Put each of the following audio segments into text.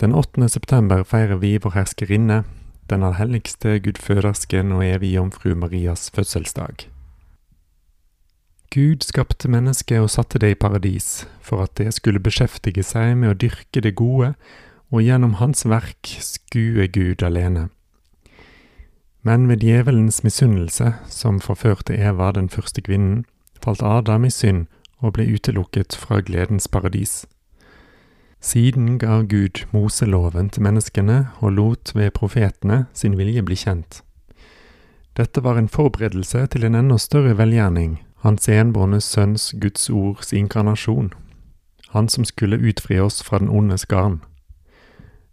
Den 8. september feirer vi vår herskerinne, den allhelligste gudfødersken og evige jomfru Marias fødselsdag. Gud skapte mennesket og satte det i paradis, for at det skulle beskjeftige seg med å dyrke det gode, og gjennom hans verk skue Gud alene. Men ved djevelens misunnelse, som forførte Eva, den første kvinnen, falt Adam i synd og ble utelukket fra gledens paradis. Siden ga Gud Moseloven til menneskene og lot ved profetene sin vilje bli kjent. Dette var en forberedelse til en enda større velgjerning, hans enbårne sønns Guds ords inkarnasjon, han som skulle utfri oss fra den ondes garn.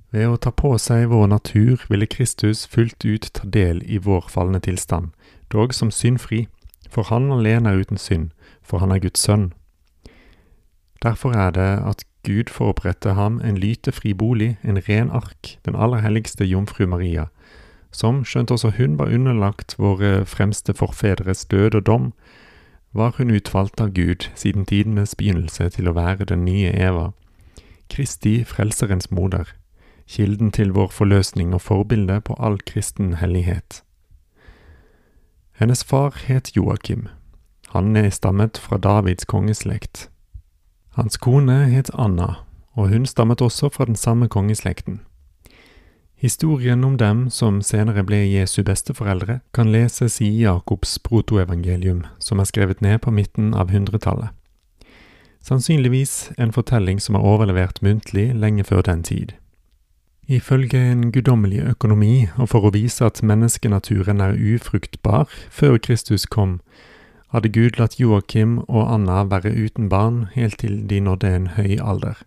Ved å ta på seg vår natur ville Kristus fullt ut ta del i vår falne tilstand, dog som syndfri, for han alene er uten synd, for han er Guds sønn. Derfor er det at Gud forberedte ham en lytefri bolig, en ren ark, den aller helligste jomfru Maria, som, skjønt også hun var underlagt våre fremste forfedres død og dom, var hun utvalgt av Gud siden tidenes begynnelse til å være den nye Eva, Kristi frelserens moder, kilden til vår forløsning og forbilde på all kristen hellighet. Hennes far het Joakim. Han er stammet fra Davids kongeslekt. Hans kone het Anna, og hun stammet også fra den samme kongeslekten. Historien om dem som senere ble Jesu besteforeldre, kan leses i Jakobs protoevangelium, som er skrevet ned på midten av hundretallet. Sannsynligvis en fortelling som er overlevert muntlig lenge før den tid. Ifølge en guddommelig økonomi, og for å vise at menneskenaturen er ufruktbar før Kristus kom, hadde Gud latt Joakim og Anna være uten barn helt til de nådde en høy alder.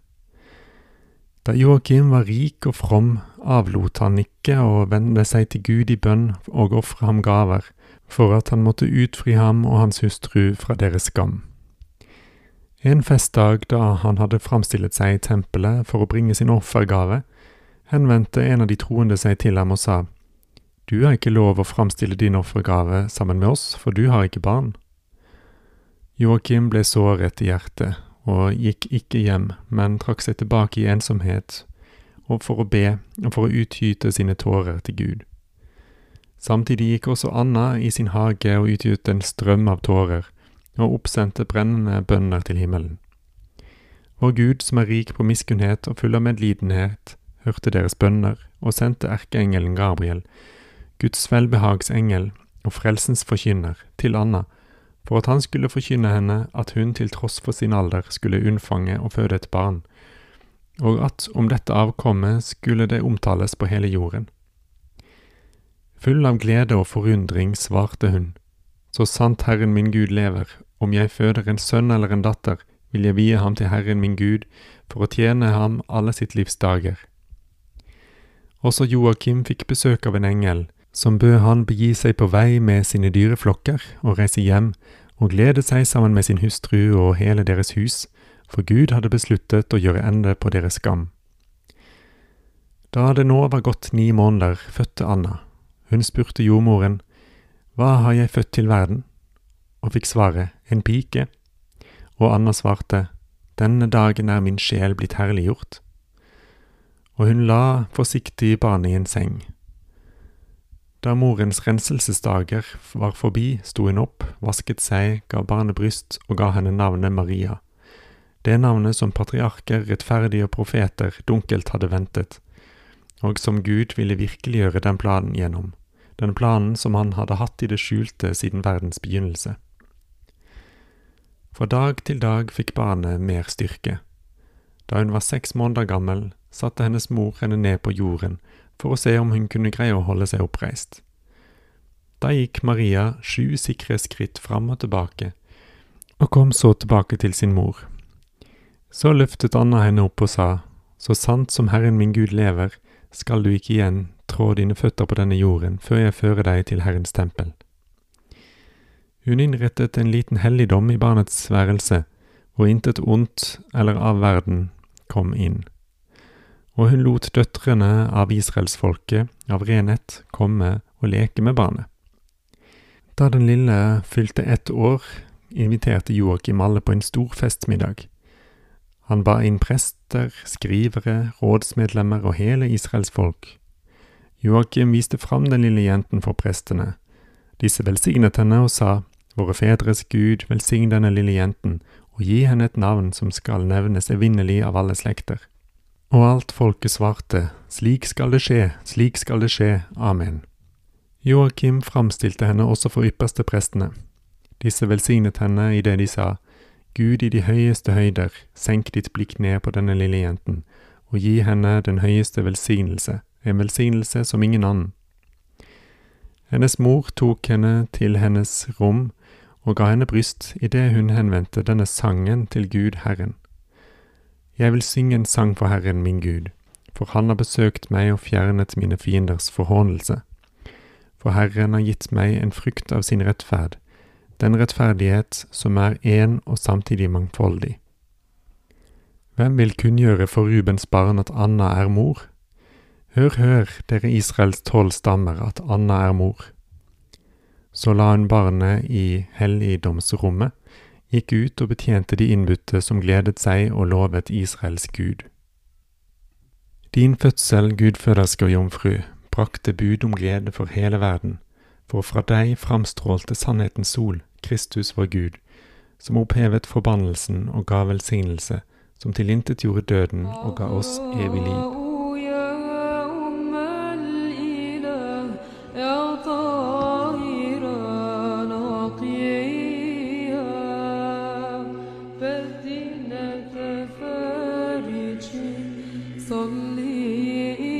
Da Joakim var rik og from, avlot han ikke å vende seg til Gud i bønn og ofre ham gaver, for at han måtte utfri ham og hans hustru fra deres skam. En festdag da han hadde framstillet seg i tempelet for å bringe sin offergave, henvendte en av de troende seg til ham og sa, Du har ikke lov å framstille din offergave sammen med oss, for du har ikke barn. Joakim ble såret i hjertet og gikk ikke hjem, men trakk seg tilbake i ensomhet og for å be og for å utgyte sine tårer til Gud. Samtidig gikk også Anna i sin hage og utgytte en strøm av tårer, og oppsendte brennende bønner til himmelen. Vår Gud, som er rik på miskunnhet og full av medlidenhet, hørte deres bønner og sendte erkeengelen Gabriel, Guds velbehagsengel og frelsens forkynner, til Anna, for at han skulle forkynne henne at hun til tross for sin alder skulle unnfange og føde et barn, og at om dette avkommet skulle det omtales på hele jorden. Full av glede og forundring svarte hun, Så sant Herren min Gud lever, om jeg føder en sønn eller en datter, vil jeg vie ham til Herren min Gud for å tjene ham alle sitt livs dager. Også Joakim fikk besøk av en engel, som bød han begi seg på vei med sine dyreflokker og reise hjem og glede seg sammen med sin hustru og hele deres hus, for Gud hadde besluttet å gjøre ende på deres skam. Da det nå var gått ni måneder, fødte Anna. Hun spurte jordmoren, Hva har jeg født til verden? og fikk svaret, En pike. Og Anna svarte, Denne dagen er min sjel blitt herliggjort. Og hun la forsiktig barnet i en seng. Da morens renselsesdager var forbi, sto hun opp, vasket seg, ga barnet bryst og ga henne navnet Maria det navnet som patriarker, rettferdige profeter dunkelt hadde ventet, og som Gud ville virkeliggjøre den planen gjennom, den planen som han hadde hatt i det skjulte siden verdens begynnelse. Fra dag til dag fikk barnet mer styrke. Da hun var seks måneder gammel, satte hennes mor henne ned på jorden for å se om hun kunne greie å holde seg oppreist. Da gikk Maria sju sikre skritt fram og tilbake, og kom så tilbake til sin mor. Så løftet Anna henne opp og sa, Så sant som Herren min Gud lever, skal du ikke igjen trå dine føtter på denne jorden før jeg fører deg til Herrens tempel. Hun innrettet en liten helligdom i barnets værelse, hvor intet ondt eller av verden kom inn. Og hun lot døtrene av israelsfolket av renhet komme og leke med barnet. Da den lille fylte ett år, inviterte Joakim alle på en stor festmiddag. Han ba inn prester, skrivere, rådsmedlemmer og hele Israels folk. Joakim viste fram den lille jenten for prestene. Disse velsignet henne og sa, Våre fedres Gud, velsign denne lille jenten, og gi henne et navn som skal nevnes evinnelig av alle slekter. Og alt folket svarte, Slik skal det skje, slik skal det skje, amen. Joakim framstilte henne også for ypperste prestene. Disse velsignet henne i det de sa, Gud i de høyeste høyder, senk ditt blikk ned på denne lille jenten, og gi henne den høyeste velsignelse, en velsignelse som ingen annen. Hennes mor tok henne til hennes rom og ga henne bryst idet hun henvendte denne sangen til Gud Herren. Jeg vil synge en sang for Herren min Gud, for Han har besøkt meg og fjernet mine fienders forhånelse. For Herren har gitt meg en frykt av sin rettferd, den rettferdighet som er én og samtidig mangfoldig. Hvem vil kunngjøre for Rubens barn at Anna er mor? Hør, hør, dere Israels tolv stammer, at Anna er mor. Så la hun barnet i helligdomsrommet, gikk ut og betjente de innbudte som gledet seg og lovet Israels Gud. Din fødsel, gudføderske og jomfru, brakte bud om glede for hele verden, for fra deg framstrålte sannhetens sol, Kristus vår Gud, som opphevet forbannelsen og ga velsignelse, som tilintetgjorde døden og ga oss evig liv. He